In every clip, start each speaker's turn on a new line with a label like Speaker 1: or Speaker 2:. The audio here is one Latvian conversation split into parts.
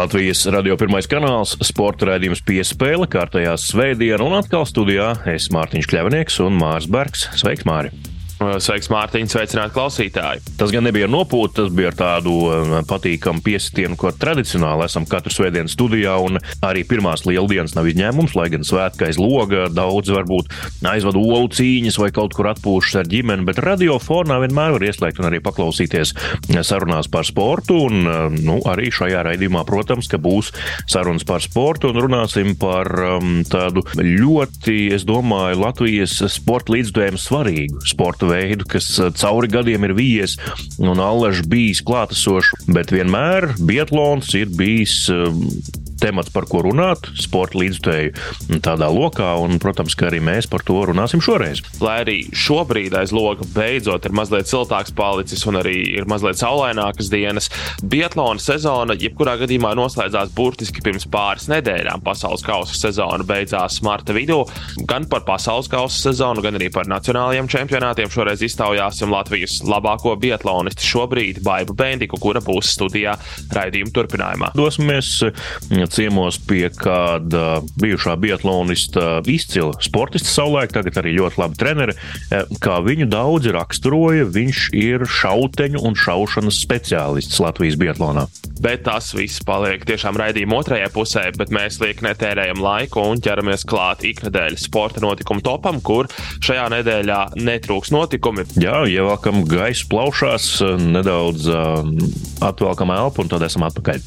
Speaker 1: Latvijas radio pirmais kanāls, sporta raidījums piespēle, kārtējā svētdiena un atkal studijā es Mārtiņš Kļavnieks un Mārs Bergs. Sveiks, Māri!
Speaker 2: Sveiks, Mārtiņ, sveicināt klausītāji.
Speaker 1: Tas gan nebija nopūta, tas bija ar tādu um, patīkamu piesitienu, ko tradicionāli esam katru svētdienu studijā, arī pirmās lieldienas nav izņēmums, lai gan svētkais loga daudz varbūt aizvada olu cīņas vai kaut kur atpūšas ar ģimeni, bet radiofonā vienmēr var ieslēgt un arī paklausīties sarunās par sportu, un um, nu, arī šajā raidījumā, protams, ka būs sarunas par sportu, un runāsim par um, tādu ļoti, es domāju, Latvijas sporta līdzdojumu svarīgu sporta veidu, kas eh, cauri gadiem ir vies un allaž bijis klātesošs, bet vienmēr Bietlons ir bijis eh, temats, par ko runāt, sporta līdzstēju tādā lokā, un, protams, ka arī mēs par to runāsim šoreiz.
Speaker 2: Lai arī šobrīd aiz loga beidzot ir mazliet siltāks palicis un arī ir mazliet saulainākas dienas, Bietlona sezona jebkurā gadījumā noslēdzās burtiski pirms pāris nedēļām. Pasaules kausa sezona beidzās marta vidū. Gan par pasaules kausa sezonu, gan arī par nacionālajiem čempionātiem šoreiz iztaujāsim Latvijas labāko bietlonistu šobrīd, Baibu Bendiku, kura būs studijā raidījuma turpinājumā.
Speaker 1: Dosimies ciemos pie kāda bijušā biatlonista, izcila sportista savulaik, tagad arī ļoti labi treneri. E, kā viņu daudzi raksturoja, viņš ir šauteņu un šaušanas speciālists Latvijas biatlonā.
Speaker 2: Bet tas viss paliek tiešām raidījuma otrajā pusē, bet mēs liek netērējam laiku un ķeramies klāt iknedēļas sporta notikumu topam, kur šajā nedēļā netrūks notikumi.
Speaker 1: Jā, ievelkam gaisu plaušās, nedaudz uh, atvelkam elpu un tad esam atpakaļ.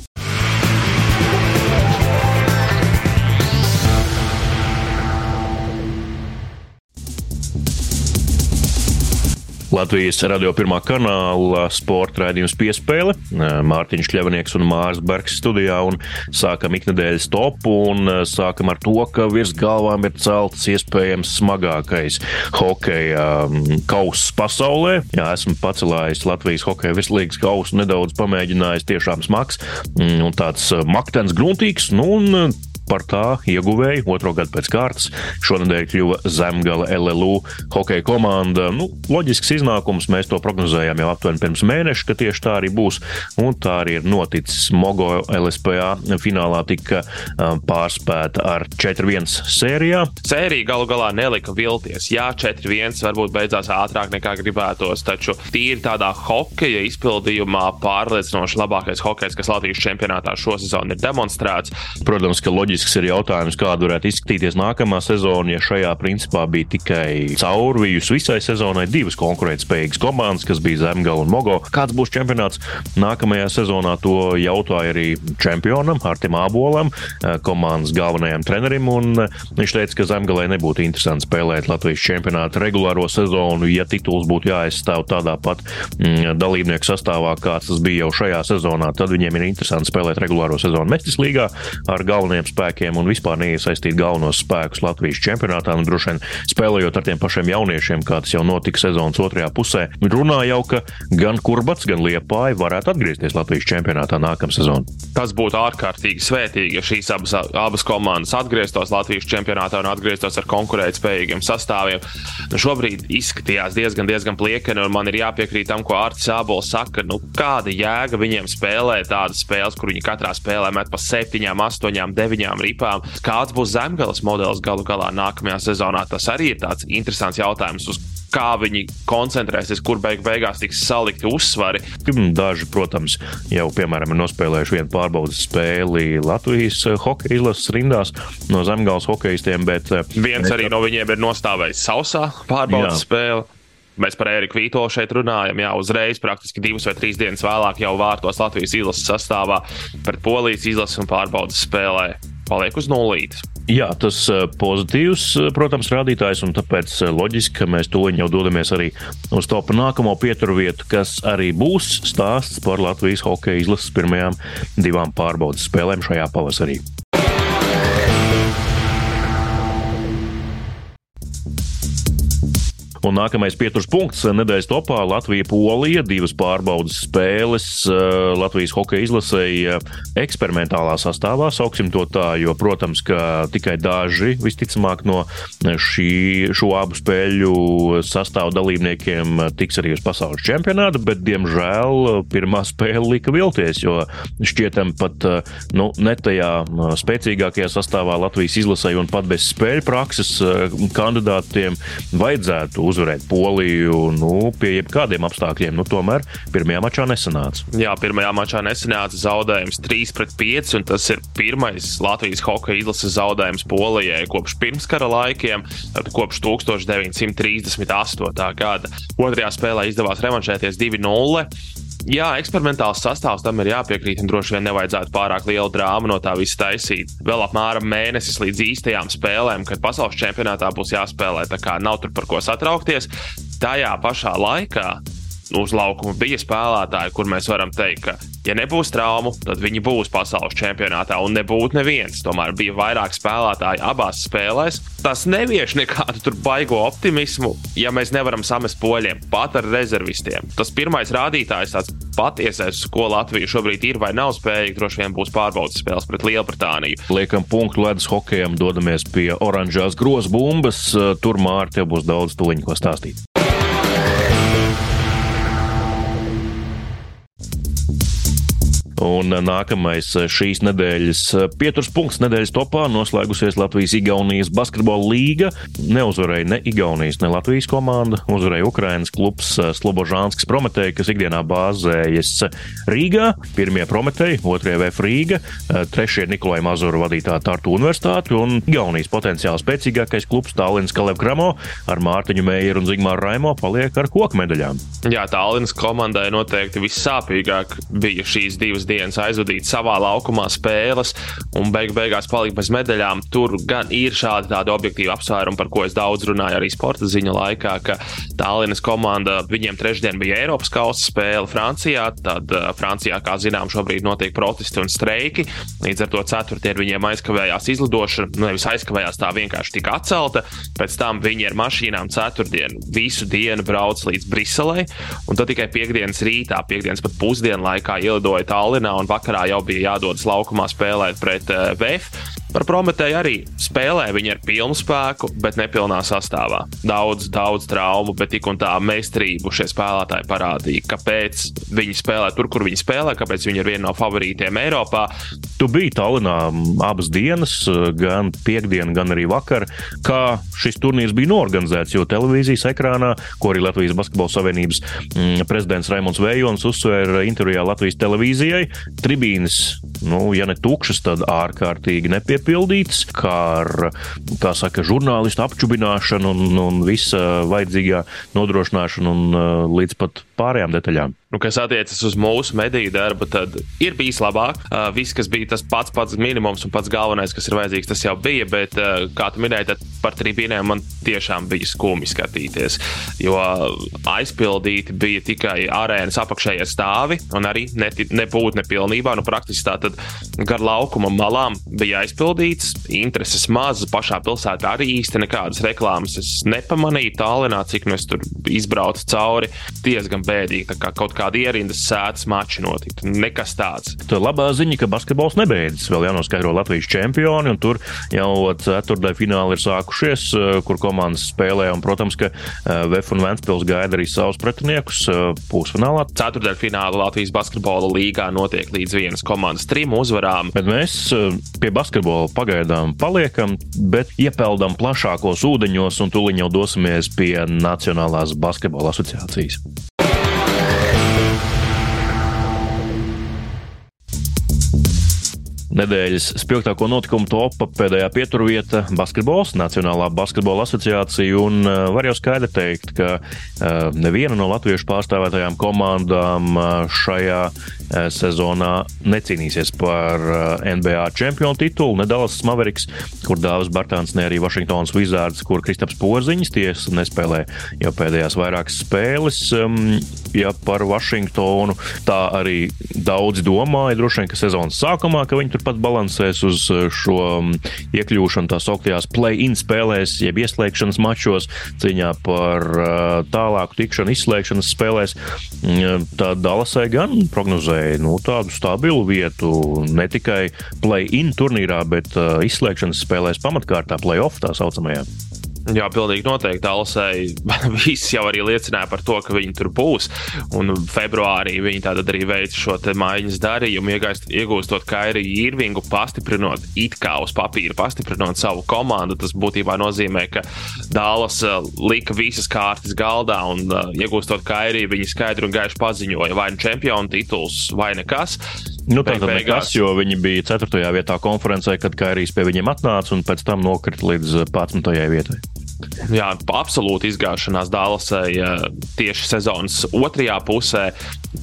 Speaker 1: Latvijas radio pirmā kanāla sporta raidījums piespēle. Mārtiņš Kļavnieks un Mārs Bergs studijā un sākam iknedēļas topu un sākam ar to, ka virs galvām ir celts iespējams smagākais hokeja kauss pasaulē. Jā, esmu pacelājis Latvijas hokeja virslīgas kausu nedaudz pamēģinājis tiešām smags un tāds maktens gruntīgs. Nu, un par tā ieguvēju otro gadu pēc kārtas. Šonadēļ kļuva Zemgala LLU hokeja komanda. Nu, loģisks iznākums, mēs to prognozējām jau aptuveni pirms mēneša, ka tieši tā arī būs. Un tā arī ir noticis. Mogo LSPA finālā tika pārspēta ar 4-1 sērijā.
Speaker 2: Sērija galu galā nelika vilties. Jā, 4-1 varbūt beidzās ātrāk nekā gribētos, taču tīri tādā hokeja izpildījumā pārliecinoši labākais hokejs, kas Latvijas čempionātā šosezon ir demonstrēts.
Speaker 1: Protams, ka loģiski loģisks ir jautājums, kāda varētu izskatīties nākamā sezona, ja šajā principā bija tikai caurvijus visai sezonai divas konkurētspējīgas komandas, kas bija Zemgala un Mogo. Kāds būs čempionāts nākamajā sezonā, to jautāja arī čempionam Artim Ābolam, eh, komandas galvenajam trenerim, un eh, viņš teica, ka Zemgalai nebūtu interesanti spēlēt Latvijas čempionāta regulāro sezonu, ja tituls būtu jāaizstāv tādā pat mm, dalībnieku sastāvā, kāds tas bija jau šajā sezonā, tad viņiem ir interesanti spēlēt regulāro sezonu Mestis līgā ar galvenajiem spēlētājiem spēkiem un vispār neiesaistīt galvenos spēkus Latvijas čempionātā. Nu, droši vien spēlējot ar tiem pašiem jauniešiem, kā tas jau notika sezonas otrajā pusē, runā jau, ka gan Kurbats, gan Liepāja varētu atgriezties Latvijas čempionātā nākamā sezonā.
Speaker 2: Tas būtu ārkārtīgi svētīgi, ja šīs abas, abas komandas atgrieztos Latvijas čempionātā un atgrieztos ar konkurētspējīgiem sastāviem. Nu, šobrīd izskatījās diezgan, diezgan pliekani, un man ir jāpiekrīt tam, ko Arts Sābols saka. Nu, kāda jēga viņiem spēlēt tādas spēles, kur viņi katrā spēlē met pa 7, 8, 9 mazajām ripām. Kāds būs zemgājas modelis galu galā nākamajā sezonā, tas arī ir tāds interesants jautājums. Kā viņi koncentrēsies, kur beig beigās tiks salikti uzsvari.
Speaker 1: Daži, protams, jau piemēram ir nospēlējuši vienu pārbaudas spēli Latvijas eh, hokeja izlases rindās no zemgājas hokeistiem. Bet...
Speaker 2: Eh, Viens arī no viņiem ir nostājis sausā pārbaudas jā. spēlē. Mēs par Eriku Vītolu šeit runājam. Jā, uzreiz, praktiski divas vai trīs dienas vēlāk, jau vārtos Latvijas izlases sastāvā pret polijas izlases un pārbaudas spēlē paliek uz nulītes.
Speaker 1: Jā, tas eh, pozitīvs, eh, protams, rādītājs, un tāpēc eh, loģiski, ka mēs to jau dodamies arī uz to nākamo pieturu vietu, kas arī būs stāsts par Latvijas hokeja izlases pirmajām divām pārbaudas spēlēm šajā pavasarī. Un nākamais pieturs punkts nedēļas topā - Latvija-Polija, divas pārbaudas spēles Latvijas hokeja izlasēja eksperimentālā sastāvā, sauksim to tā, jo, protams, ka tikai daži visticamāk no šī, šo abu spēļu sastāvu dalībniekiem tiks arī uz pasaules čempionātu, bet, diemžēl, pirmā spēle lika vilties, jo šķietam pat nu, ne tajā spēcīgākajā sastāvā Latvijas izlasēja un pat bez spēļu prakses kandidātiem vajadzētu uzvarēt Poliju nu, pie jebkādiem apstākļiem. Nu, tomēr pirmajā mačā nesanāca.
Speaker 2: Jā, pirmajā mačā nesanāca zaudējums 3 pret 5, un tas ir pirmais Latvijas hokeja izlases zaudējums Polijai kopš pirmskara laikiem, kopš 1938. gada. Otrajā spēlē izdevās revanšēties 2-0. Jā, eksperimentāls sastāvs tam ir jāpiekrīt, un droši vien nevajadzētu pārāk lielu drāmu no tā visa taisīt. Vēl apmēram mēnesis līdz īstajām spēlēm, kad pasaules čempionātā būs jāspēlē, tā kā nav tur par ko satraukties. Tajā pašā laikā uz laukuma bija spēlētāji, kur mēs varam teikt, ka Ja nebūs traumu, tad viņi būs pasaules čempionātā un nebūtu neviens. Tomēr bija vairāk spēlētāji abās spēlēs. Tas nevieš nekādu baigo optimismu, ja mēs nevaram samest poļiem pat ar rezervistiem. Tas pirmais rādītājs, tāds patiesais, ko Latvija šobrīd ir vai nav spējīga, droši vien būs pārbaudas spēles pret Lielbritāniju.
Speaker 1: Liekam punktu ledus hokejam, dodamies pie oranžās grozbumbas. Tur Mārtiņa būs daudz tuliņu, ko stāstīt. Un nākamais šīs nedēļas pieturs punkts nedēļas topā noslēgusies Latvijas-Igaunijas basketbola līga. Neuzvarēja ne Igaunijas, ne Latvijas komanda. Uzvarēja Ukrainas klubs Slobožānskas Prometēja, kas ikdienā bāzējas Rīgā. Pirmie Prometēji, otrie VF Rīga, trešie Nikolai Mazuru vadītā Tartu Universitāte un Igaunijas potenciāli spēcīgākais klubs Tallinas Kalev Kramo ar Mārtiņu Meijeru un Zigmāru Raimo paliek ar koku medaļām.
Speaker 2: Jā, Tallinas komandai noteikti vissāpīgāk bija šīs divas dienas dienas aizvadīt savā laukumā spēles un beig beigās palikt bez medaļām. Tur gan ir šādi tādi objektīvi apsvērumi, par ko es daudz runāju arī sporta ziņu laikā, ka Tallinas komanda viņiem trešdien bija Eiropas kausa spēle Francijā. Tad uh, Francijā, kā zinām, šobrīd notiek protesti un streiki. Līdz ar to ceturtdien viņiem aizkavējās izlidošana, nu nevis aizkavējās, tā vienkārši tika atcelta. Pēc tam viņi ar mašīnām ceturtdien visu dienu brauc līdz Briselei, un tad tikai piekdienas rītā, piekdienas pat pusdienu laikā ielidoja Tallinā un vakarā jau bija jādodas laukumā spēlēt pret eh, VF. Par Prometēju arī spēlē viņi ar pilnu spēku, bet nepilnā sastāvā. Daudz, daudz traumu, bet tik un tā meistarību šie spēlētāji parādīja, kāpēc viņi spēlē tur, kur viņi spēlē, kāpēc viņi ir viena no favorītiem Eiropā.
Speaker 1: Tu biji Tallinā abas dienas, gan piekdienu, gan arī vakar, kā šis turnīrs bija norganizēts, jo televīzijas ekrānā, ko arī Latvijas Basketbola Savienības prezidents Raimons Vējons uzsvēra intervijā Latvijas televīzijai, tribīnes, nu, ja ne tukšas, tad ārkārtīgi nepieciešamas piepildīts, kā ar, kā saka, žurnālistu apčubināšanu un, un visa vajadzīgā nodrošināšanu un uh, līdz pat pārējām detaļām.
Speaker 2: Nu, kas attiecas uz mūsu mediju darbu, tad ir bijis labāk. Uh, viss, kas bija tas pats, pats minimums un pats galvenais, kas ir vajadzīgs, tas jau bija. Bet, uh, kā tu minēji, tad par tribīnēm man tiešām bija skumji skatīties. Jo aizpildīti bija tikai arēnas apakšējie stāvi, un arī nebūtu nepilnībā. Nu, praktiski tā tad gar laukuma malām bija aizpildīts. Intereses maz, pašā pilsētā arī īsti nekādas reklāmas es nepamanīju. Tālinā, cik nu es tur izbraucu cauri, diezgan bēdīgi. Tā kā kaut kā kāda ierindas sēdes mači notiktu. Nekas tāds.
Speaker 1: Tā labā ziņa, ka basketbols nebeidzas. Vēl jānoskaidro Latvijas čempioni, un tur jau ceturtajā finālā ir sākušies, eh, kur komandas spēlē. Un, protams, ka eh, VF un Ventspils gaida arī savus pretiniekus eh, pusfinālā.
Speaker 2: Ceturtajā finālā Latvijas basketbola līgā notiek līdz vienas komandas trim uzvarām.
Speaker 1: Bet mēs pie basketbola pagaidām paliekam, bet iepeldam plašākos ūdeņos un tuliņ jau dosimies pie Nacionālās basketbola asociācijas. Nedēļas spilgtāko notikumu topa pēdējā pieturvieta - basketbols, Nacionālā basketbola asociācija. Un uh, var jau skaidri teikt, ka uh, neviena no latviešu pārstāvētajām komandām uh, šajā sezonā necīnīsies par NBA čempionu titulu. Ne Dallas Mavericks, kur Dāvis Bartāns, ne arī Washingtonas Wizards, kur Kristaps Porziņš tiesa nespēlē jau pēdējās vairākas spēles. Ja par Washingtonu tā arī daudzi domāja, droši vien, ka sezonas sākumā, ka viņi turpat balansēs uz šo um, iekļūšanu tā sauktajās play-in spēlēs, jeb ieslēgšanas mačos, cīņā par tālāku tikšanu izslēgšanas spēlēs. Mm, tad Dallasai gan prognozēja nu, tādu stabilu vietu ne tikai play-in turnīrā, bet uh, izslēgšanas spēlēs pamatkārtā, play-off tā saucamajā.
Speaker 2: Jā, pilnīgi noteikti. Alasai viss jau arī liecināja par to, ka viņi tur būs. Un februārī viņi tātad arī veica šo maiņas darījumu, iegaist, iegūstot Kairiju Irvingu, pastiprinot it kā uz papīra, pastiprinot savu komandu. Tas būtībā nozīmē, ka Dālas uh, lika visas kārtas galdā un uh, iegūstot Kairiju, viņi skaidri un gaiši paziņoja, vai nu čempionu tituls, vai nekas.
Speaker 1: Nu, tā tad nekas, jo viņi bija 4. vietā konferencē, kad Kairijs pie viņiem atnāca un pēc tam nokrita līdz 11. vietai.
Speaker 2: Jā, absolūti izgāšanās Dālasai tieši sezonas otrajā pusē.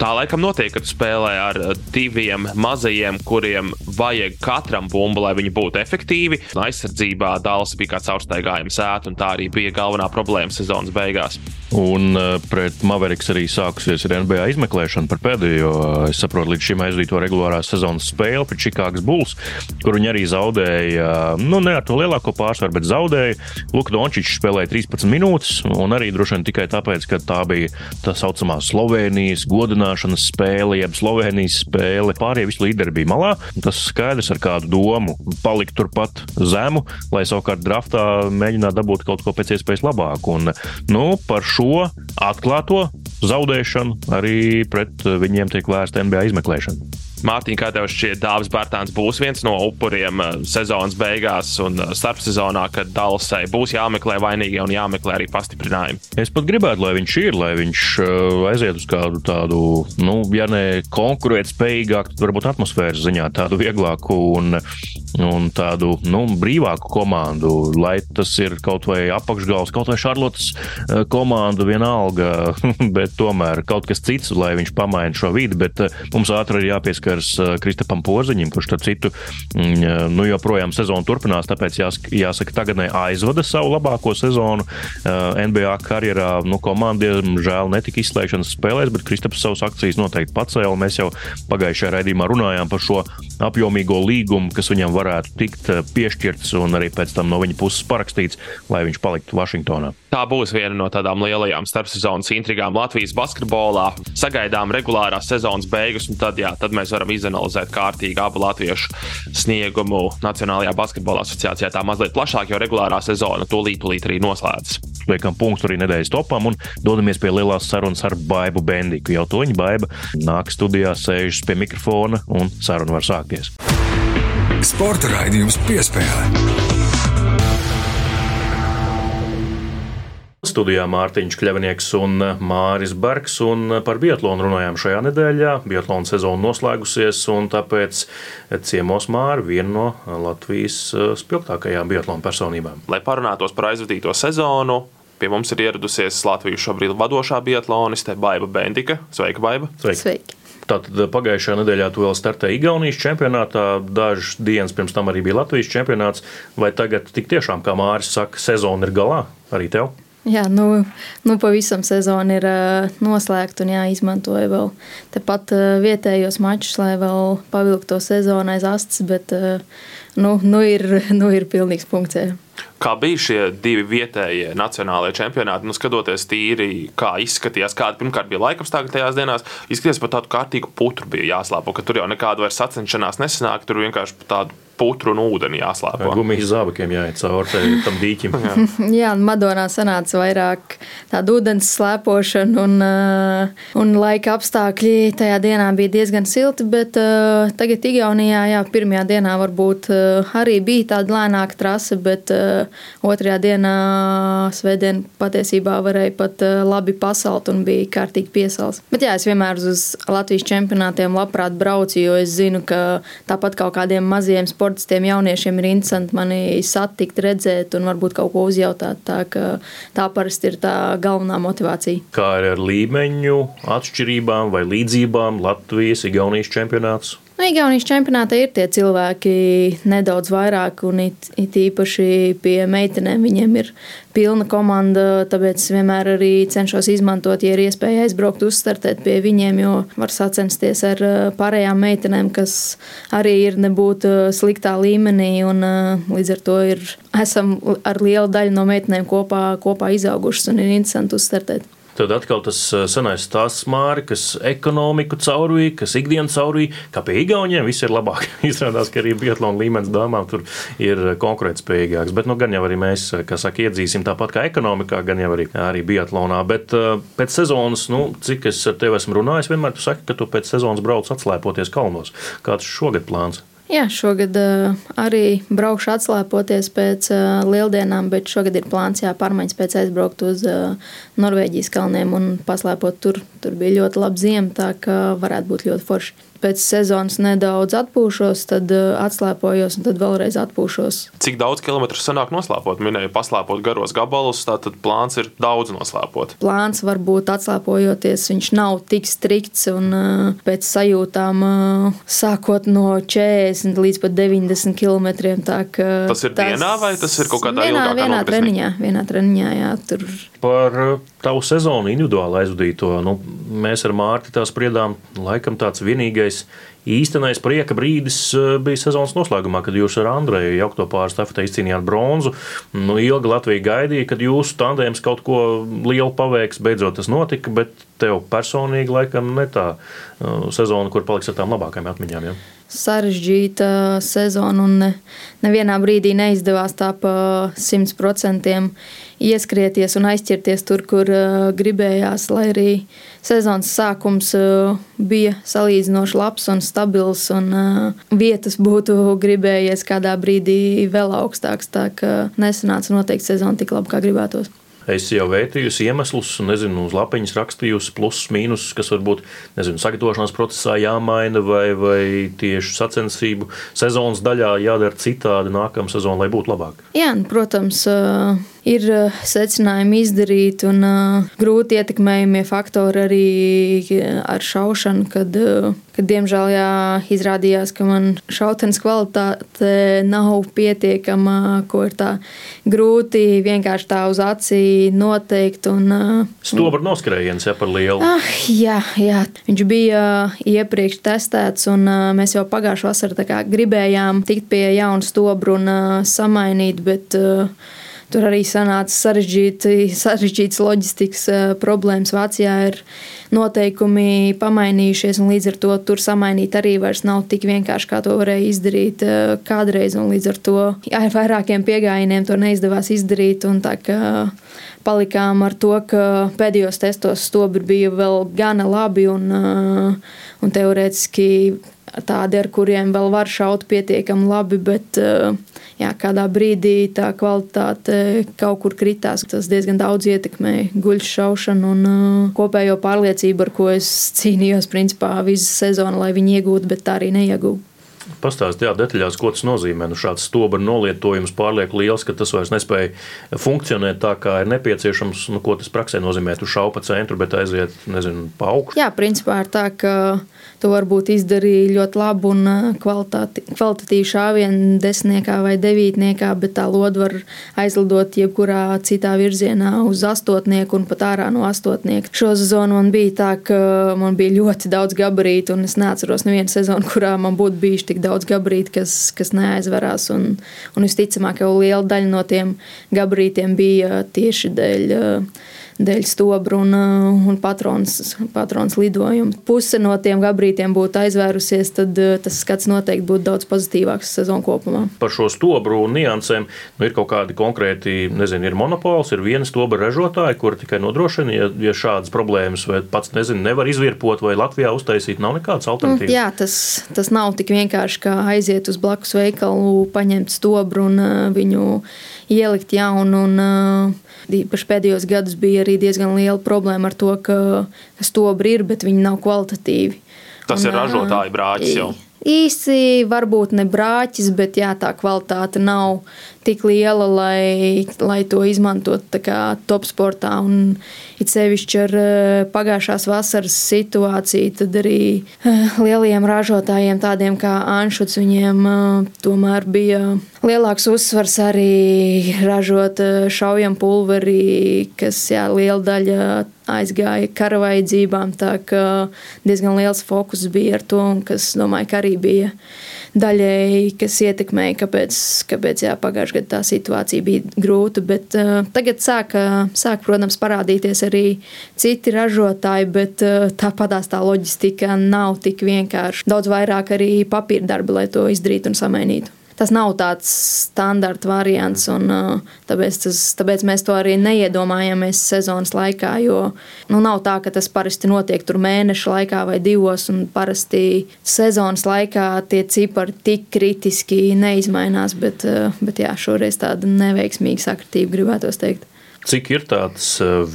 Speaker 2: Tā laikam notiek, kad spēlē ar diviem mazajiem, kuriem vajag katram bumbu, lai viņi būtu efektīvi. Aizsardzībā Dālas bija kā caurstaigājuma sēta, un tā arī bija galvenā problēma sezonas beigās.
Speaker 1: Un pret Mavericks arī sākusies ar NBA izmeklēšanu par pēdējo, es saprotu, līdz šim aizdīto regulārās sezonas spēli pret Čikāgas Bulls, kur viņi arī zaudēja, nu, ne ar to lielāko pārsvaru, bet zaudēja. Luka Dončičs spēlēja 13 minūtes, un arī droši vien tikai tāpēc, ka tā bija tā saucamā Slovenijas godināšanas spēle, jeb Slovenijas spēle. Pārējie visi līderi bija malā. Tas skaidrs ar kādu domu palikt turpat zemu, lai savukārt draftā mēģinātu dabūt kaut ko pēc iespējas labāku. Un, nu, par šo atklāto zaudēšanu arī pret viņiem tiek vērsta NBA izmeklēšana.
Speaker 2: Mārtiņ, kā tev šķiet, Dāvis Bārtāns būs viens no upuriem eh, sezonas beigās un eh, starpsezonā, kad Dallasai būs jāmeklē vainīgie un jāmeklē arī pastiprinājumi?
Speaker 1: Es pat gribētu, lai viņš ir, lai viņš eh, aiziet uz kādu tādu, nu, ja ne konkurētspējīgāku, tad varbūt atmosfēras ziņā tādu vieglāku un, un tādu, nu, brīvāku komandu, lai tas ir kaut vai apakšgals, kaut vai Šarlotas komanda vienalga, bet tomēr kaut kas cits, lai viņš pamaina šo vidi, bet mums ātri ir jāpieskatās pieskars uh, Kristapam Porziņam, kurš, starp citu, mm, uh, nu, joprojām sezonu turpinās, tāpēc jāsaka, tagadnē aizvada savu labāko sezonu uh, NBA karjerā. Nu, komandiem žēl netika izslēgšanas spēlēs, bet Kristaps savus akcijas noteikti pacēla. Mēs jau pagājušajā raidījumā runājām par šo apjomīgo līgumu, kas viņam varētu tikt piešķirts un arī pēc tam no viņa puses parakstīts, lai viņš paliktu Vašingtonā.
Speaker 2: Tā būs viena no tādām lielajām starpsezonas intrigām Latvijas basketbolā. Sagaidām regulārās sezonas beigas, un tad, jā, tad mēs varam izanalizēt kārtīgi abu latviešu sniegumu Nacionālajā basketbola asociācijā tā mazliet plašāk, jo regulārā sezona tūlīt, tūlīt arī noslēdzas.
Speaker 1: Liekam punktu arī nedēļas topam un dodamies pie lielās sarunas ar Baibu Bendiku. Jau toņa Baiba nāk studijā, sēžas pie mikrofona un saruna var sākties.
Speaker 3: Sporta raidījums piespēlē.
Speaker 1: Studijā Mārtiņš Kļavnieks un Māris Bergs. Un par biatlonu runājām šajā nedēļā. Biatlona sezona noslēgusies, un tāpēc ciemos Māri viena no Latvijas eh, spilgtākajām biatlona personībām.
Speaker 2: Lai parunātos par aizvadīto sezonu, Pie mums ir ieradusies Latvijas šobrīd vadošā biatloniste Baiva Bendika. Sveika, Baiva!
Speaker 1: Sveiki. Sveiki. Tātad pagājušajā nedēļā tu vēl startēji Igaunijas čempionātā, dažas dienas pirms tam arī bija Latvijas čempionāts. Vai tagad tik tiešām, kā Māris saka, sezona ir galā arī tev?
Speaker 4: Jā, nu, nu pavisam sezona ir uh, noslēgta un jāizmantoja vēl tepat uh, vietējos mačus, lai vēl pavilktu to sezonu aiz astes, bet uh, nu, nu, ir, nu ir pilnīgs punkts. Jā.
Speaker 2: Kā bija šie divi vietējie nacionālajie čempionāti? Nu, skatoties tīri, kā izskatījās, kāda pirmkārt bija laikapstākļi tajās dienās, izskatījās pat tādu kārtīgu putru bija jāslēpo, ka tur jau nekāda vairs sacenšanās nesanāk, tur vienkārši tādu putru un ūdeni jāslēpo.
Speaker 1: Gumijas zābakiem jāiet cauri tam dīķim.
Speaker 4: jā, jā Madonā sanāca vairāk tādu ūdens slēpošanu, un, uh, un laika apstākļi tajā dienā bija diezgan silti, bet uh, tagad Igaunijā, jā, pirmajā dienā varbūt uh, arī bija tāda lēnāka trase, bet otrajā dienā svētdien patiesībā varēja pat labi pasalt un bija kārtīgi piesals. Bet jā, es vienmēr uz Latvijas čempionātiem labprāt braucu, jo es zinu, ka tāpat kaut kādiem maziem sportiem sportistiem, jauniešiem ir interesanti mani satikt, redzēt un varbūt kaut ko uzjautāt. Tā, tā parasti ir tā galvenā motivācija.
Speaker 1: Kā ir ar līmeņu atšķirībām vai līdzībām Latvijas, Igaunijas čempionāts?
Speaker 4: Nu, Igaunijas čempionātā ir tie cilvēki nedaudz vairāk, un it, it īpaši pie meitenēm viņiem ir pilna komanda. Tāpēc es vienmēr arī cenšos izmantot, ja ir iespēja aizbraukt, uzstartēt pie viņiem, jo var sacensties ar uh, pārējām meitenēm, kas arī ir nebūt uh, sliktā līmenī. Un, uh, līdz ar to ir, esam ar lielu daļu no meitenēm kopā, kopā izaugušas un ir interesanti uzstartēt.
Speaker 1: Tad atkal tas eh, senais stāsts māri, kas ekonomiku caurvīja, kas ikdienas caurvīja, kā pie Igauniem viss ir labāk. Izrādās, ka arī Bietlāna līmenis dāmām tur ir konkurētspējīgāks. Bet nu, gan jau arī mēs, kā saka, iedzīsim tāpat kā ekonomikā, gan jau arī, arī Bietlānā. Bet uh, pēc sezonas, nu, cik es ar tevi esmu runājis, vienmēr tu saki, ka tu pēc sezonas brauc atslēpoties kalnos. Kāds šogad plāns?
Speaker 4: Jā, šogad uh, arī braukšu atslēpoties pēc uh, lieldienām, bet šogad ir plāns jā, pārmaiņas pēc aizbraukt uz uh, Norvēģijas kalniem un paslēpot tur. Tur bija ļoti laba ziema, tā ka varētu būt ļoti forši pēc sezonas nedaudz atpūšos, tad uh, atslēpojos un tad vēlreiz atpūšos.
Speaker 2: Cik daudz kilometru sanāk noslēpot? Minēju, paslēpot garos gabalus, tātad plāns ir daudz noslēpot.
Speaker 4: Plāns varbūt atslēpojoties, viņš nav tik strikts un uh, pēc sajūtām uh, sākot no 40 līdz pat 90 km. Tā,
Speaker 2: tas ir tas dienā vai tas ir kaut kādā
Speaker 4: vienā, vienā treniņā? Vienā treniņā, jā, tur.
Speaker 1: Par tavu sezonu individuāli aizvadīto, nu, mēs ar Mārti tā spriedām, laikam tāds vienīgais īstenais prieka brīdis eh, bija sezonas noslēgumā, kad jūs ar Andreju jaukto pāri stafetē izcīnījāt bronzu. Nu, ilgi Latvija gaidīja, kad jūsu tandēms kaut ko lielu paveiks. Beidzot tas notika, bet tev personīgi laikam ne tā uh, sezona, kur paliks ar tām labākajām atmiņām. Ja?
Speaker 4: sarežģīta sezona, un ne, nevienā brīdī neizdevās tā pa simt procentiem ieskrieties un aizķerties tur, kur uh, gribējās. Lai arī sezonas sākums uh, bija salīdzinoši labs un stabils, un uh, vietas būtu gribējies kādā brīdī vēl augstāks. Tā kā nesanāca noteikti sezona tik labi, kā gribētos.
Speaker 1: Es jau vērtījusi iemeslus, nezinu, uz lapiņas rakstījusi plusus, mīnusus, kas varbūt nezinu, sagatavošanās procesā jāmaina, vai, vai tieši sacensību sezonas daļā jādara citādi nākamā sezona, lai būtu labāk.
Speaker 4: Jā, nu, protams. Uh ir eh, secinājumi izdarīti un uh, grūti ietekmējumie faktori arī eh, ar šaušanu, kad, uh, kad diemžēl jā, izrādījās, ka man šautenes kvalitāte nav pietiekama, ko ir tā grūti vienkārši tā uz acī noteikt. Un, uh,
Speaker 1: Stobra noskrējiens, ja par lielu.
Speaker 4: Ah, jā, jā, viņš bija iepriekš testēts un uh, mēs jau pagājušā vasarā gribējām tikt pie jauna stobra un uh, samainīt, bet uh, Tur arī sanāca sarežģītas loģistikas eh, problēmas. Vācijā ir noteikumi pamainījušies, un līdz ar to tur samainīt arī vairs nav tik vienkārši, kā to varēja izdarīt eh, kādreiz. Līdz ar to ar vairākiem piegājieniem to neizdevās izdarīt. Palikām ar to, ka pēdējos testos stobri bija vēl gana labi un, eh, un teorētiski tādi, ar kuriem vēl var šaut pietiekami labi, bet uh, jā, kādā brīdī tā kvalitāte kaut kur kritās. Tas diezgan daudz ietekmēja guļu šaušanu un uh, kopējo pārliecību, ar ko es cīnījos principā visu sezonu, lai viņi iegūtu, bet tā arī neiegūtu.
Speaker 1: Pastāstiet, detaļās, ko tas nozīmē. Nu, šāds stobra nolietojums pārlieku liels, ka tas vairs nespēja funkcionēt tā, kā ir nepieciešams. Nu, ko tas praksē nozīmē? Tu šauji pa centru, bet aiziet nezinu, pa augšu.
Speaker 4: Jā, principā ir tā, ka tu varbūt izdarīji ļoti labu un kvalitatīvu šāvienu desmitniekā vai devītniekā, bet tā loda var aizlidot jebkurā citā virzienā uz astotnieku un pat ārā no astotnieka. Šo sezonu man bija tā, ka man bija ļoti daudz gabarītu, un es neatceros nevienu sezonu, kurā man būtu bijuši tik daudz gabarītu, kas, kas neaizverās. Un, un visticamāk, jau liela daļa no tiem gabarītiem bija tieši dēļ dēļ stobra un, uh, un patrons, patrons lidojuma. Puse no tiem gabrītiem būtu aizvērusies, tad uh, tas skats noteikti būtu daudz pozitīvāks sezonu kopumā.
Speaker 1: Par šo stobru niansēm nu, ir kaut kādi konkrēti, nezinu, ir monopols, ir viena stobra ražotāja, kur tikai nodrošina, ja, ja šādas problēmas vai pats nezinu, nevar izvirpot vai Latvijā uztaisīt, nav nekādas alternatīvas.
Speaker 4: Jā, tas, tas nav tik vienkārši kā aiziet uz blakus veikalu, paņemt stobru un uh, viņu ielikt jaunu. Un, Īpaši pēdējos gados bija arī diezgan liela problēma ar to, ka stobri ir, bet viņi nav kvalitatīvi.
Speaker 2: Tas un, ir ražotāju brāķis jau.
Speaker 4: īsti varbūt ne brāķis, bet jā, tā kvalitāte nav tik liela, lai, lai to izmantotu top sportā. Un it sevišķi ar eh, pagājušās vasaras situāciju, tad arī eh, lielajiem ražotājiem, tādiem kā Anšuts, viņiem eh, tomēr bija lielāks uzsvars arī ražot šaujam pulveri, kas jā, liela daļa aizgāja kara vajadzībām. Tā kā diezgan liels fokus bija ar to, un kas, domāju, ka arī bija daļēji, kas ietekmēja, kāpēc, kāpēc jā, pagājušajā gadā tā situācija bija grūta. Bet uh, tagad sāk, sāk, protams, parādīties arī citi ražotāji, bet uh, tāpatās tā loģistika nav tik vienkārša. Daudz vairāk arī papīra darba, lai to izdarītu un samainītu tas nav tāds standarta variants. Un, tāpēc, tas, tāpēc mēs to arī neiedomājamies sezonas laikā. Jo nu, nav tā, ka tas parasti notiek tur mēneša laikā vai divos, parasti sezonas laikā tie cipari tik kritiski neizmainās. Bet, bet jā, šoreiz tāda neveiksmīga sakritība gribētos teikt.
Speaker 1: Cik ir tāds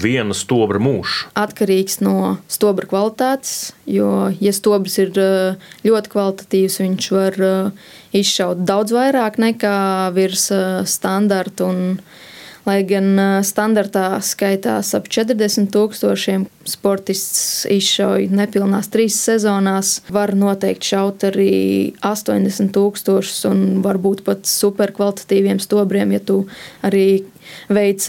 Speaker 1: viena stobra mūžs?
Speaker 4: Atkarīgs no stobra kvalitātes. Jo, ja stobrs ir ļoti kvalitatīvs, viņš var izšaut daudz vairāk nekā virs standarta. Lai gan standartā skaitās ap 40 tūkstošiem, sportists izšauj nepilnās trīs sezonās, var noteikti šaut arī 80 tūkstošus un varbūt pat superkvalitatīviem stobriem, ja tu arī veic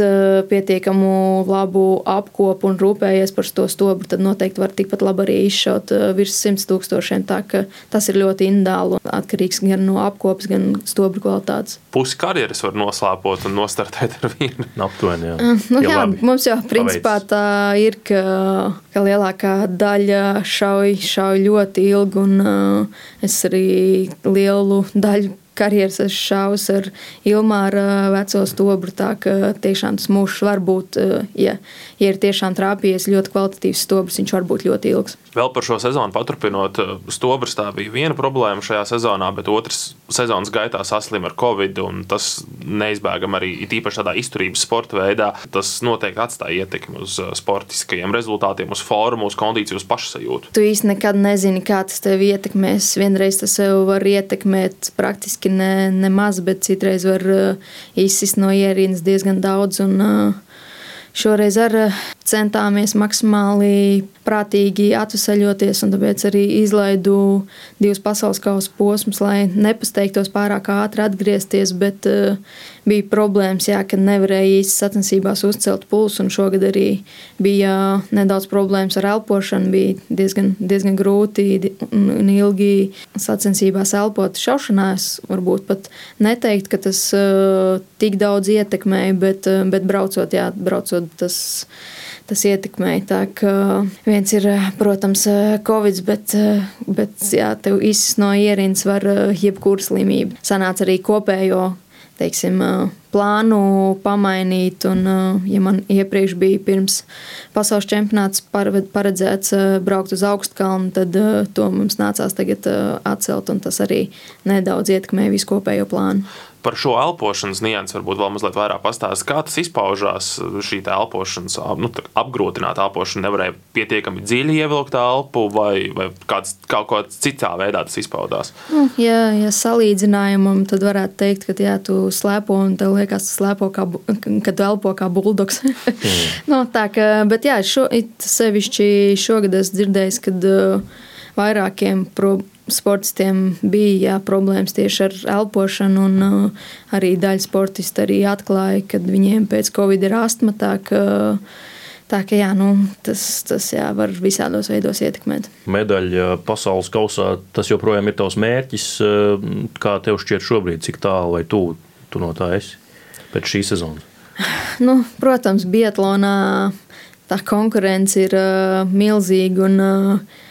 Speaker 4: pietiekamu labu apkopu un rūpējies par to stobru, tad noteikti var tikpat labi arī izšaut virs 100 tūkstošiem. Tas ir ļoti individuāli un atkarīgs gan no apkopes, gan stobra kvalitātes.
Speaker 2: Pusi karjeras var noslēpot un nostartēt ar vienu.
Speaker 1: Aptuveni, jā.
Speaker 4: Nu, jā, jā mums jau principā tā ir, ka, ka lielākā daļa šauj, šauj ļoti ilgi, un uh, es arī lielu daļu karjeras esmu šāvis ar Ilmāra veco stobru. Tā ka tiešām tas mūžs var būt, ja, ja ir tiešām trāpījies ļoti kvalitatīvs stobrs, viņš var būt ļoti ilgs.
Speaker 2: Vēl par šo sezonu paturpinot, stobrs tā bija viena problēma šajā sezonā, bet otrs sezonas gaitā saslima ar covid, un tas neizbēgami arī īpaši tādā izturības sporta veidā. Tas noteikti atstāja ietekmi uz sportiskajiem rezultātiem, uz formu, uz kondīciju, uz pašsajūtu.
Speaker 4: Tu īsti nekad nezini, kā tas tevi ietekmēs. Vienreiz tas jau var ietekmēt praktiski ne, ne maz, bet citreiz var izsist no ierīnas diezgan daudz. Un, Šoreiz arī centāmies maksimāli prātīgi atvesaļoties, un tāpēc arī izlaidu divus pasaules kausa posmus, lai nepasteigtos pārāk ātri atgriezties. Bet uh, bija problēmas, jā, ka nevarēja īsti sacensībās uzcelt pulsu, un šogad arī bija nedaudz problēmas ar elpošanu. Bija diezgan, diezgan grūti un ilgi sacensībās elpot. Šaušanās varbūt pat neteikt, ka tas uh, tik daudz ietekmēja, bet, uh, bet braucot, jā, braucot tas tas ietekmēja. Tā viens ir, protams, covid, bet, bet jā, tev izsist no ierīnas var jebkura slimība. Sanāca arī kopējo teiksim, plānu pamainīt. Un, ja man iepriekš bija pirms pasaules čempionāts paredzēts braukt uz augstkalnu, tad to mums nācās tagad atcelt. Tas arī nedaudz ietekmē visu kopējo plānu
Speaker 2: par šo elpošanas niansu varbūt vēl mazliet vairāk pastāstīt, kā tas izpaužās. Šī elpošanas, nu, apgrūtināta elpošana nevarēja pietiekami dziļi ievilkt elpu, vai, vai kāds, kaut kādā citā veidā tas izpaudās.
Speaker 4: Nu, ja, ja salīdzinājumam, tad varētu teikt, ka jā, tu slēpo un tev liekas, tas slēpo kā, kad tu elpo kā buldogs. mm. no, tā, ka, bet jā, šo, sevišķi šogad es dzirdēju, kad uh, vairākiem problēmām sportistiem bija jā, problēmas tieši ar elpošanu, un uh, arī daļa sportistu arī atklāja, ka viņiem pēc covid ir astma. Tā, ka, tā ka jā, nu, tas, tas jā, var visādos veidos ietekmēt.
Speaker 1: Medaļa pasaules kausā tas joprojām ir tavs mērķis. Uh, kā tev šķiet šobrīd, cik tālu vai tu, tu no tā esi pēc šīs sezonas?
Speaker 4: Nu, protams, Biatlonā tā konkurence ir uh, milzīga. Un, uh,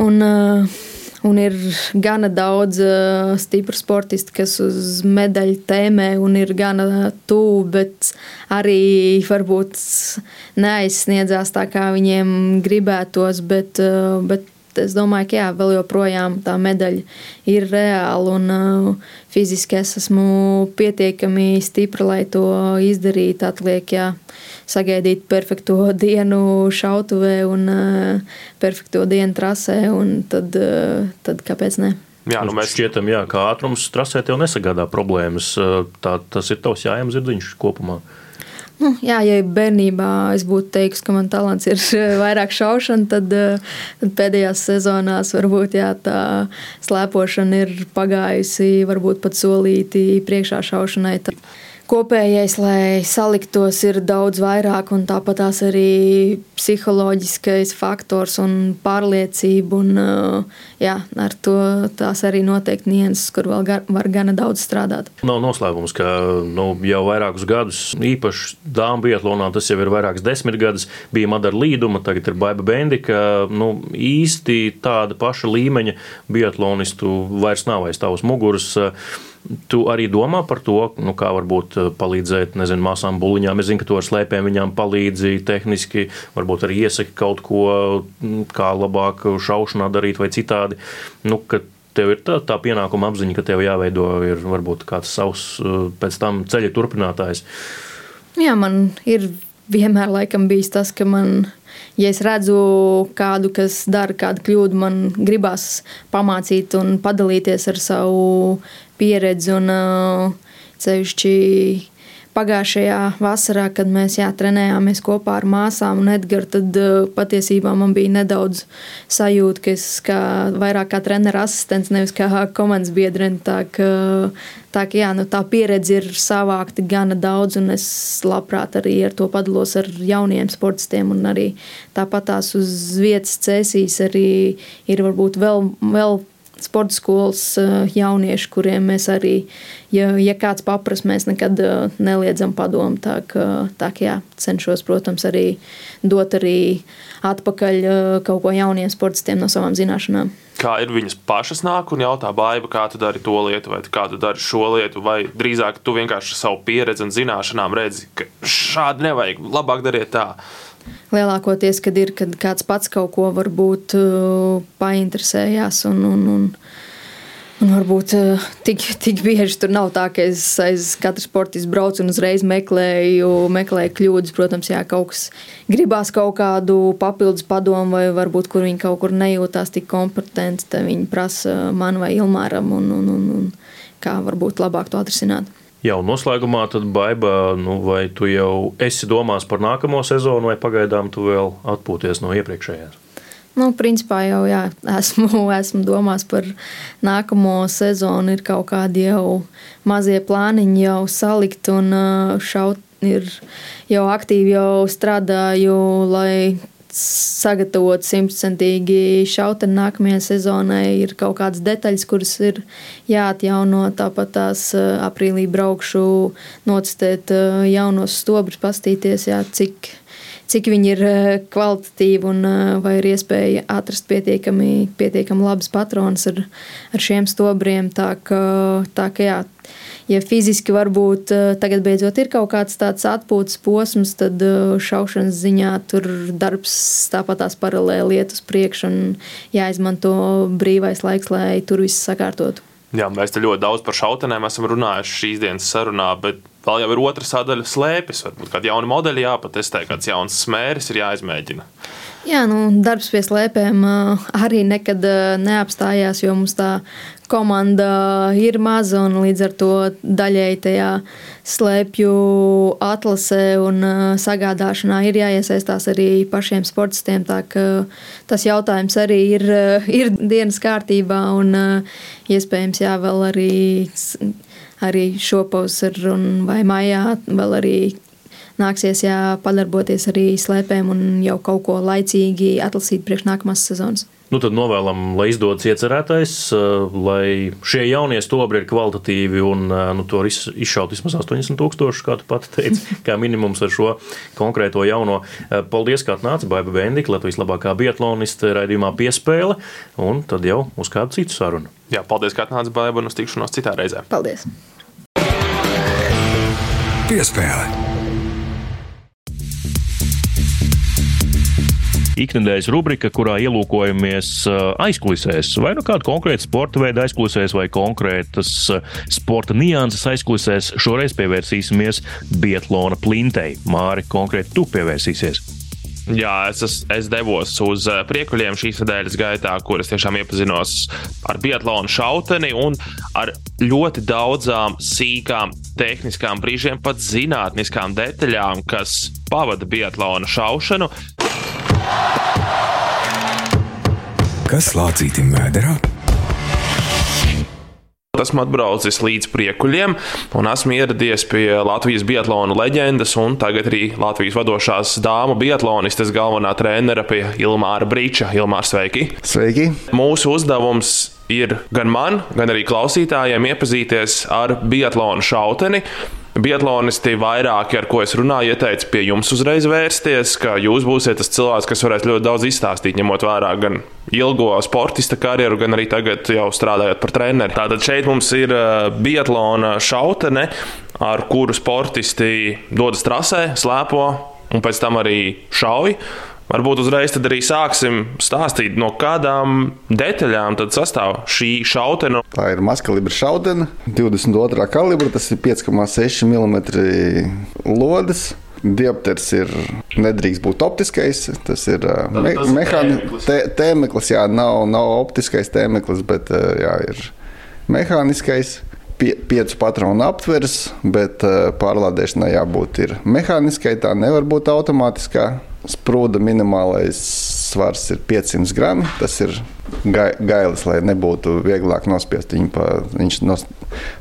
Speaker 4: un, uh, Un ir gana daudz uh, stipru sportistu, kas uz medaļu tēmē un ir gana tuvu, bet arī varbūt neaizsniedzās tā, kā viņiem gribētos. Bet, uh, bet es domāju, ka jā, vēl joprojām tā medaļa ir reāla un uh, fiziski es esmu pietiekami stipra, lai to izdarītu. Atliek, jā, sagaidīt perfekto dienu šautavē un uh, perfekto dienu trasē, un tad, uh, tad kāpēc ne?
Speaker 1: Jā, nu, mēs šķietam, jā, ka ātrums trasē tev nesagādā problēmas. Tā, tas ir tavs jājams zirdziņš kopumā.
Speaker 4: Nu, jā, ja bērnībā es būtu teicis, ka man talants ir vairāk šaušana, tad, tad pēdējās sezonās varbūt jā, tā slēpošana ir pagājusi varbūt pat solīti priekšā šaušanai. Tad kopējais, lai saliktos, ir daudz vairāk, un tāpat tās arī psiholoģiskais faktors un pārliecība. Un, uh, jā, ar to tās arī noteikti nianses, kur vēl gar, var gana daudz strādāt.
Speaker 1: Nav noslēpums, ka nu, jau vairākus gadus, īpaši dāmas biatlonā, tas jau ir vairākas desmit gadus, bija Madara Līduma, tagad ir Baiba Bendika. Nu, īsti tāda paša līmeņa biatlonistu vairs nav aiz tavas muguras. Tu arī domā par to, nu, kā varbūt eh, palīdzēt nezinu, māsām buliņām. Es zinu, ka to ar slēpēm viņām palīdzi tehniski, varbūt arī iesaki kaut ko, mm, kā labāk šaušanā darīt vai citādi. Nu, Tev ir tā, tā pienākuma apziņa, ka tev jāveido ir varbūt kāds savs eh, pēc tam ceļa turpinātājs.
Speaker 4: Jā, man ir vienmēr laikam bijis tas, ka man ja es redzu kādu, kas dara kādu kļūdu, man gribās pamācīt un padalīties ar savu pieredzi un ceļšķi. Pagājušajā vasarā, kad mēs jā, trenējāmies kopā ar māsām un Edgars, tad patiesībā man bija nedaudz sajūta, ka es kā vairāk kā treneru asistents, nevis kā komandas biedrene. Tā, ka, tā, ka, jā, nu, tā pieredze ir savākta gana daudz, un es labprāt arī ar to padalos ar jauniem sportistiem. Tāpat tās uz vietas cēsīs arī ir varbūt vēl, vēl sporta skolas eh, jaunieši, kuriem mēs arī, ja, ja kāds paprasa, mēs nekad eh, neliedzam padomu. Tā ka, tā ka jā, cenšos, protams, arī dot arī atpakaļ eh, kaut ko jauniem sportistiem no savām zināšanām.
Speaker 2: Kā ir viņas pašas nāk un jautā, baiva, kā tu dari to lietu, vai kā tu dari šo lietu, vai drīzāk tu vienkārši savu pieredzi un zināšanām redzi, ka šādi nevajag, labāk dariet tā.
Speaker 4: Lielākoties, kad ir kad kāds pats kaut ko varbūt uh, painteresējās un, un, un, un varbūt uh, tik, tik bieži tur nav tā, ka es aiz katru sportistu braucu un uzreiz meklēju, meklēju kļūdas. Protams, jā, kaut kas gribās kaut kādu papildus padomu vai varbūt, kur viņi kaut kur nejūtās tik kompetenti, tad viņi prasa man vai Ilmāram un, un, un, un kā varbūt labāk to atrisināt.
Speaker 1: Jau noslēgumā, tad, Baiba, nu, vai tu jau esi domās par nākamo sezonu, vai pagaidām tu vēl atpūties no iepriekšējās?
Speaker 4: Nu, principā jau jā, esmu, esmu domās par nākamo sezonu. Ir kaut kādi jau mazie plāniņi jau salikt un šaut. Ir jau aktīvi jau strādāju, lai sagatavot simtprocentīgi šauteni nākamajai sezonai. Ir kaut kādas detaļas, kuras ir jāatjauno. Tāpat tās aprīlī braukšu nocistēt jaunos stobrus, pastīties, jā, cik, cik viņi ir kvalitatīvi un vai ir iespēja atrast pietiekami, pietiekami labas patronas ar, ar šiem stobriem. Tā ka, tā ka jā, ja fiziski varbūt eh, tagad beidzot ir kaut kāds tāds atpūtas posms, tad eh, šaušanas ziņā tur darbs tāpat tās paralēli iet uz priekšu un jāizmanto brīvais laiks, lai tur viss sakārtotu.
Speaker 2: Jā, mēs te ļoti daudz par šautenēm esam runājuši šīs dienas sarunā, bet vēl jau ir otra sadaļa slēpes. Varbūt kādi jauni modeļi jāpatestē, kāds jauns smēris ir jāizmēģina.
Speaker 4: Jā, nu, darbs pie slēpēm arī nekad neapstājās, jo mums tā komanda ir maza un līdz ar to daļēji tajā slēpju atlasē un sagādāšanā ir jāiesaistās arī pašiem sportistiem. Tas jautājums arī ir, ir dienas kārtībā un iespējams jā, vēl arī, arī šopavasar vai maijā vēl arī nāksies jā, padarboties arī slēpēm un jau kaut ko laicīgi atlasīt priekš nākamās sezonas.
Speaker 1: Nu, tad novēlam, lai izdodas iecerētais, eh, lai šie jaunie stobri ir kvalitatīvi un eh, nu, to izšaut vismaz 80,000, kā tu pati teici, kā minimums ar šo konkrēto jauno. Eh, paldies, ka atnāci Baiba Bendika, Latvijas labākā biatloniste raidījumā piespēle, un tad jau uz kādu citu sarunu.
Speaker 2: Jā, paldies, ka atnāci Baiba un uz tikšanos citā reizē.
Speaker 4: Paldies!
Speaker 3: Piespēle!
Speaker 1: Ikdienas rubrika, kurā ielūkojamies aizkulisēs. Vai nu kāda konkrēta sporta veida aizkulisēs, vai konkrētas sporta nianses aizkulisēs. Šoreiz pievērsīsimies Bietlona plintei. Māri, konkrēti tu pievērsīsies.
Speaker 2: Jā, es, es, es devos uz eh, priekuļiem šīs nedēļas gaitā, kuras tiešām iepazinos ar biatlonu šauteni un ar ļoti daudzām sīkām tehniskām, brīžiem pat zinātniskām detaļām, kas pavada biatlona šaušanu.
Speaker 3: Kas lācītim vēderā?
Speaker 2: Esmu atbraucis līdz priekuļiem un esmu ieradies pie Latvijas biatlona leģendas un tagad arī Latvijas vadošās dāmu biatlonistes galvenā trenera pie Ilmāra Brīča. Ilmāra, sveiki!
Speaker 5: Sveiki!
Speaker 2: Mūsu uzdevums ir gan man, gan arī klausītājiem iepazīties ar biatlonu šauteni. Biatlonisti vairāki, ar ko es runāju, ieteica pie jums uzreiz vērsties, ka jūs būsiet tas cilvēks, kas varēs ļoti daudz izstāstīt, ņemot vērā gan ilgo sportista karjeru, gan arī tagad jau strādājot par treneri. Tātad šeit mums ir uh, biatlona šautene, ar kuru sportisti dodas trasē, slēpo un pēc tam arī šauj. Varbūt uzreiz tad arī sāksim stāstīt, no kādām detaļām tad sastāv šī šautena.
Speaker 5: Tā ir mazkalibra šautene, 22. kalibra, tas ir 5,6 mm lodes. Diopters ir nedrīkst būt optiskais. Tas ir me, mehānisks tēmeklis. Jā, nav, nav optiskais tēmeklis, bet jā, ir mehāniskais. Pie, piecu patronu aptvers, bet pārlādēšanai jābūt mehāniskai. Tā nevar būt automātiskā. Sprūda minimālais svars ir 500 gramu. Tas ir gailis, lai nebūtu vieglāk nospiest viņu. Pa, viņš nos,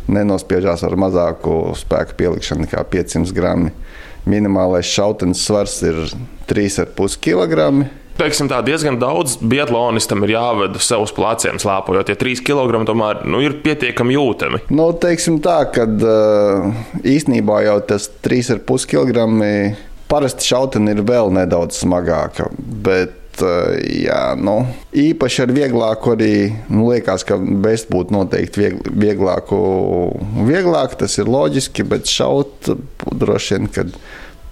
Speaker 5: nenospiežās ar mazāku spēku pielikšanu nekā 500 gramu. Minimālais šautenes svars ir 3,5 kg.
Speaker 2: Teiksim, tā diezgan daudz biatlonistam ir jāved sev uz pleciem slēpojot. Tie 3 kg tomēr nu, ir pietiekami jūtami.
Speaker 5: Nu, teiksim tā, ka īsnībā jau tas 3,5 kg Parasti šautene ir vēl nedaudz smagāka, bet eh, jā, nu, īpaši ar vieglāku arī nu, liekas, ka best būtu noteikti vieg, vieglāku. Vieglāk tas ir loģiski, bet šaut droši vien, kad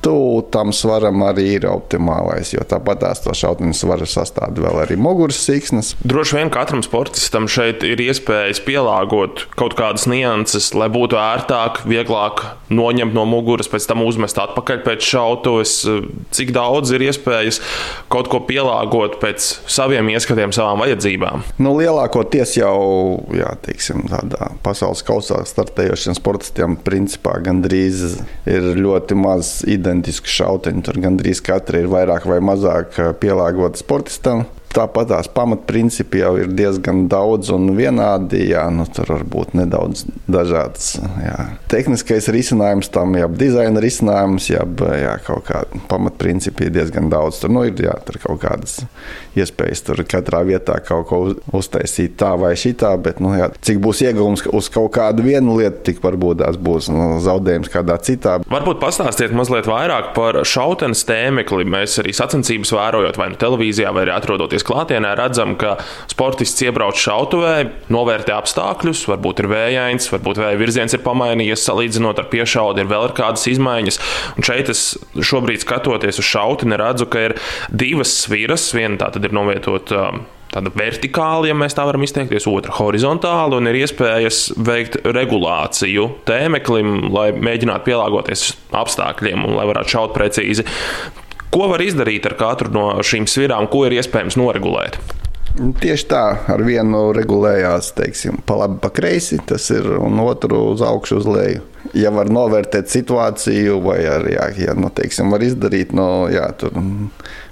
Speaker 5: tuvu tam svaram arī ir optimālais, jo tāpat tās to šautnes svara sastāv vēl arī muguras siksnas.
Speaker 2: Droši vien katram sportistam šeit ir iespējas pielāgot kaut kādas nianses, lai būtu ērtāk, vieglāk noņemt no muguras, pēc tam uzmest atpakaļ pēc šautuves. Cik daudz ir iespējas kaut ko pielāgot pēc saviem ieskatiem, savām vajadzībām?
Speaker 5: Nu, lielākoties jau jā, teiksim, tādā pasaules kausā startējošiem sportistiem principā gandrīz ir ļoti maz ideja identiski šauteņi. Tur gandrīz katra ir vairāk vai mazāk pielāgota sportistam. Tāpat tās pamatprincipi jau ir diezgan daudz un vienādi. Jā, nu, tur var būt nedaudz dažāds. Jā. Tehniskais risinājums tam, jau dizaina risinājums, jau kaut kādi pamatprincipi ir diezgan daudz. Tur, nu, ir jā, tur kaut kādas iespējas tur katrā vietā kaut ko uztaisīt tā vai šitā, bet nu, jā, cik būs iegūms uz kaut kādu vienu lietu, tik varbūt tās būs nu, zaudējums kādā citā.
Speaker 2: Varbūt pastāstiet mazliet vairāk par šautenes tēmekli. Mēs arī sacensības vērojot vai nu televīzijā, vai arī atrodoties klātienē, redzam, ka sportists iebrauc šautuvē, novērtē apstākļus, varbūt ir vējains, varbūt vēja virziens ir pamainījies, salīdzinot ar piešaudu, ir vēl ir kādas izmaiņas. Un šeit es šobrīd skatoties uz šauteni, redzu, ka ir divas sviras. Viena tā tad ir novietota um, tāda vertikāla, ja mēs tā varam izteikties, otra horizontāla, un ir iespējas veikt regulāciju tēmeklim, lai mēģinātu pielāgoties apstākļiem un lai varētu šaut precīzi. Ko var izdarīt ar katru no šīm svirām, ko ir iespējams noregulēt?
Speaker 5: Tieši tā, ar vienu regulējās, teiksim, pa labi, pa kreisi, tas ir, un otru uz augšu, uz leju. Ja var novērtēt situāciju, vai arī, ja, ja nu, teiksim, var izdarīt, no, jā, tur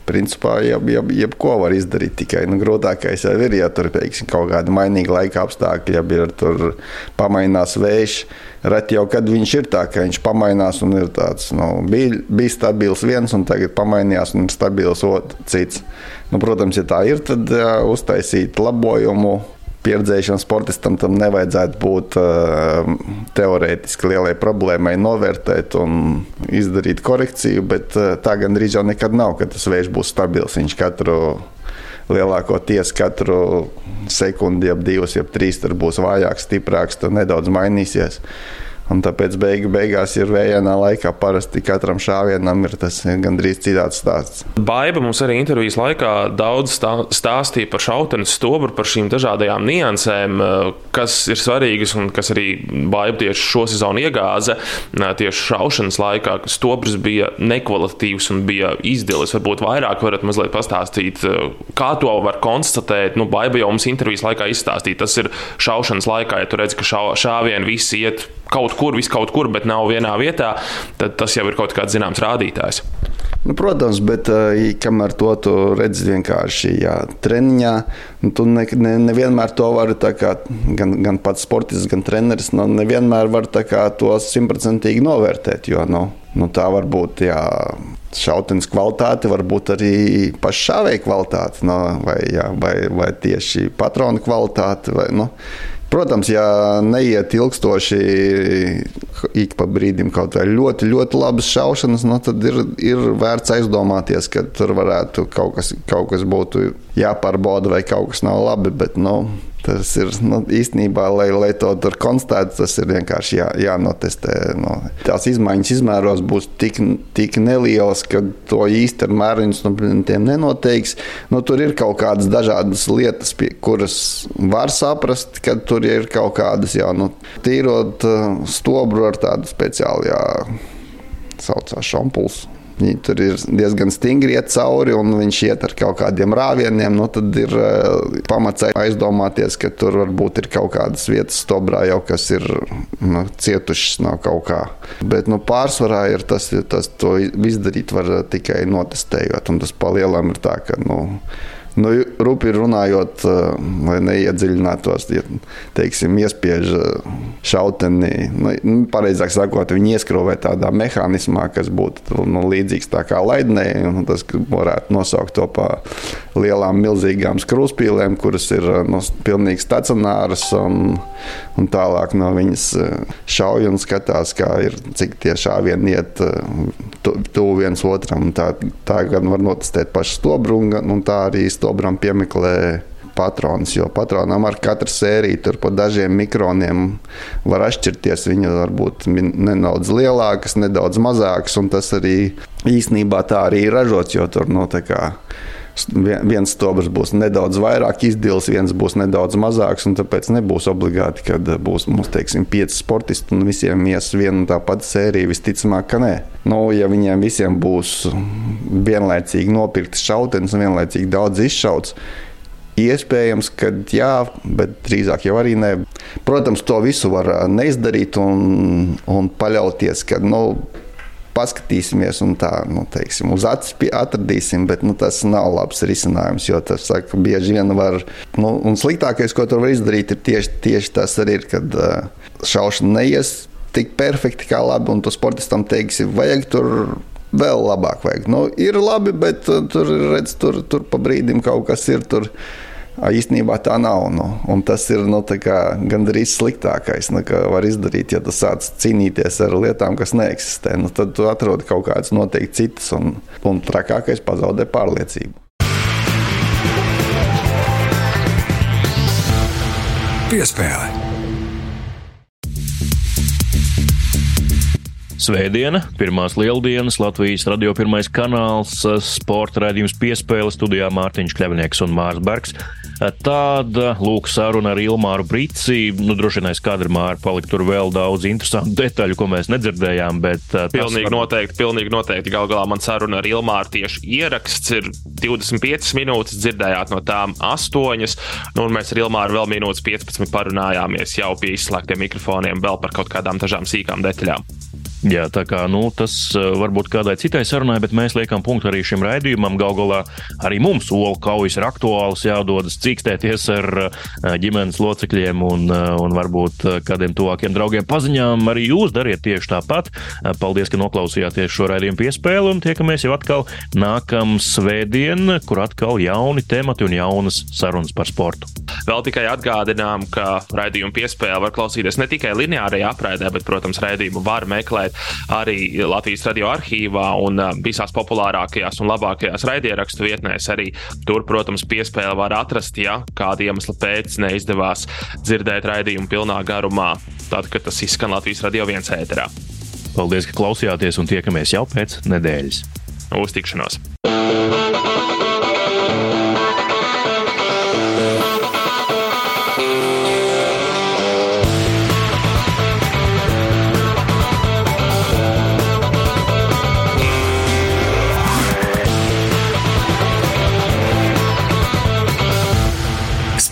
Speaker 5: principā jeb, jeb, jebko var izdarīt. Tikai nu, grūtākais jau ir, ja tur teiksim, kaut kāda mainīga laika apstākļi, ja ir tur pamainās vējš. Reti jau kad viņš ir tā, ka viņš pamainās un ir tāds, nu, bija, bija stabils viens, un tagad pamainījās un ir stabils otrs. Nu, protams, ja tā ir, tad jā, uztaisīt labojumu pieredzējušam sportistam tam nevajadzētu būt uh, teorētiski lielai problēmai, novērtēt un izdarīt korekciju, bet uh, tā gandrīz jau nekad nav, ka tas vējš būs stabils. Viņš katru lielākoties katru sekundi, ap divas, ap trīs tur būs vājāks, stiprāks, tur nedaudz mainīsies. Un tāpēc beigu, beigās ir vējainā laikā parasti katram šāvienam ir tas gandrīz citāds stāsts.
Speaker 2: Baiba mums arī intervijas laikā daudz stāstīja par šautenes stobru, par šīm dažādajām niansēm, kas ir svarīgas un kas arī Baiba tieši šo sezonu iegāza. Tieši šaušanas laikā, stobrs bija nekvalitatīvs un bija izdelis. Varbūt vairāk varat mazliet pastāstīt, kā to var konstatēt. Nu, Baiba jau mums intervijas laikā izstāstīja. Tas ir šaušanas laikā, ja tu redz, ka šā, šāvieni visi iet kaut kur, vis kaut kur, bet nav vienā vietā, tad tas jau ir kaut kāds zināms rādītājs.
Speaker 5: Nu, protams, bet kamēr to tu redzi vienkārši jā, treniņā, nu, tu ne, ne, nevienmēr to vari, kā, gan, gan pats sportists, gan treneris, nu, nevienmēr var kā, to simtprocentīgi novērtēt. Jo, nu, nu, tā var būt jā, šautenes kvalitāte, varbūt arī paša šāvēja kvalitāte, no, vai, jā, vai, vai tieši patronu kvalitāte. Vai, nu, Protams, ja neiet ilgstoši, ik pa brīdim kaut vai ļoti, ļoti labas šaušanas, nu, tad ir, ir vērts aizdomāties, ka tur varētu kaut kas, kaut kas būtu jāpārbauda vai kaut kas nav labi. Bet, nu, Tas ir nu, īstenībā, lai, lai to tur konstatētu, tas ir vienkārši jā, jānotestē. Nu, tās izmaiņas izmēros būs tik, tik nelielas, ka to īsti ar mēriņus nu, nenoteiks. Nu, tur ir kaut kādas dažādas lietas, pie, kuras var saprast, ka tur ir kaut kādas jau nu, tīrot uh, stobru ar tādu speciālu, jā, saucās šampulsu Viņi tur ir diezgan stingri iet cauri, un viņš iet ar kaut kādiem rāvieniem. Nu, tad ir uh, pamats aizdomāties, ka tur varbūt ir kaut kādas vietas stobrā jau, kas ir nu, cietušas no kaut kā. Bet nu, pārsvarā ir tas, tas to izdarīt var tikai notestējot, un tas palielam ir tā, ka. Nu, Nu, rupi runājot, eh, lai neiedziļinātos, ja teiksim, iespiež eh, šauteni, nu, nu, pareizāk sakot, viņi ieskrovē tādā mehānismā, kas būtu nu, līdzīgs tā kā laidnē, un tas varētu nosaukt to par lielām, milzīgām skrūspīlēm, kuras ir eh, nu, pilnīgi stacionāras, un, un tālāk no viņas šauj un skatās, kā ir, cik tie šāvieni iet tuvu viens otram. Tā, tā gan var notestēt pašu stobru, un tā arī stobru oktobram piemeklē patronus, jo patronam ar katru sēriju tur pa dažiem mikroniem var atšķirties. Viņa var būt nedaudz lielākas, nedaudz mazākas, un tas arī īsnībā tā arī ir ražots, jo tur no nu, tā kā viens stobrs būs nedaudz vairāk izdils, viens būs nedaudz mazāks. Tāpēc nebūs obligāti, ka būs mums, teiksim, pieci sportisti un visiem ies viena un tā pati sērija. Visticamāk, ka nē. Nu, ja viņiem visiem būs vienlaicīgi nopirktas šautenes un vienlaicīgi daudz izšauts, Iespējams, ka jā, bet drīzāk jau arī nē. Protams, to visu var neizdarīt un, un paļauties, ka nu, paskatīsimies un tā, nu, teiksim, uz acis atradīsim, bet nu, tas nav labs risinājums, jo tas saka, bieži vien var, nu, un sliktākais, ko tur var izdarīt, ir tieši, tieši tas arī, ir, kad šaušana neies tik perfekti kā labi, un tu sportistam teiksi, vajag tur vēl labāk. Vajag. Nu, ir labi, bet tur, redz, tur, tur pa brīdim kaut kas ir. Tur, Īstenībā tā nav. Nu, tas ir nu, gandrīz sliktākais, nu, ko var izdarīt, ja tu sāc cīnīties ar lietām, kas neeksistē. Nu, tad tu atrodi kaut kādas noteikti citas, un, un trakākais pazaudē pārliecību.
Speaker 3: Piespēle.
Speaker 1: Svētdiena, pirmās lieldienas, Latvijas radio pirmais kanāls, sporta raidījums piespēle studijā Mārtiņš Kļavnieks un Mārs Bergs. Tāda lūk saruna ar Ilmāru Brici. Nu, droši vien aiz kadra māra palika tur vēl daudz interesantu detaļu, ko mēs nedzirdējām. Bet, uh,
Speaker 2: pilnīgi var... noteikti, pilnīgi noteikti. Galu galā man saruna ar Ilmāru tieši ieraksts ir 25 minūtes, dzirdējāt no tām 8. Nu, un mēs ar Ilmāru vēl minūtes 15 parunājāmies jau pie izslēgtiem mikrofoniem vēl par kaut kādām dažām sīkām detaļām.
Speaker 1: Jā, tā kā nu, tas eh, varbūt kādai citai sarunai, bet mēs liekam punktu arī šim raidījumam. Galu galā arī mums olu kaujas ir aktuāls, jādodas cīkstēties ar eh, ģimenes locekļiem un, eh, un varbūt kādiem tuvākiem draugiem paziņām. Arī jūs dariet tieši tāpat. Paldies, ka noklausījāties šo raidījumu piespēli un tiekamies jau atkal nākamā svētdien, kur atkal jauni temati un jaunas sarunas par sportu.
Speaker 2: Vēl tikai atgādinām, ka raidījumu piespēle var klausīties ne tikai lineārajā apraidē, bet, protams, raidījumu var meklēt arī Latvijas radio arhīvā un visās populārākajās un labākajās raidierakstu vietnēs. Arī tur, protams, piespēle var atrast, ja kāda iemesla pēc neizdevās dzirdēt raidījumu pilnā garumā, tad, kad tas izskan Latvijas radio viens ēterā.
Speaker 1: Paldies, ka klausījāties un tiekamies jau pēc nedēļas.
Speaker 2: Uz tikšanos!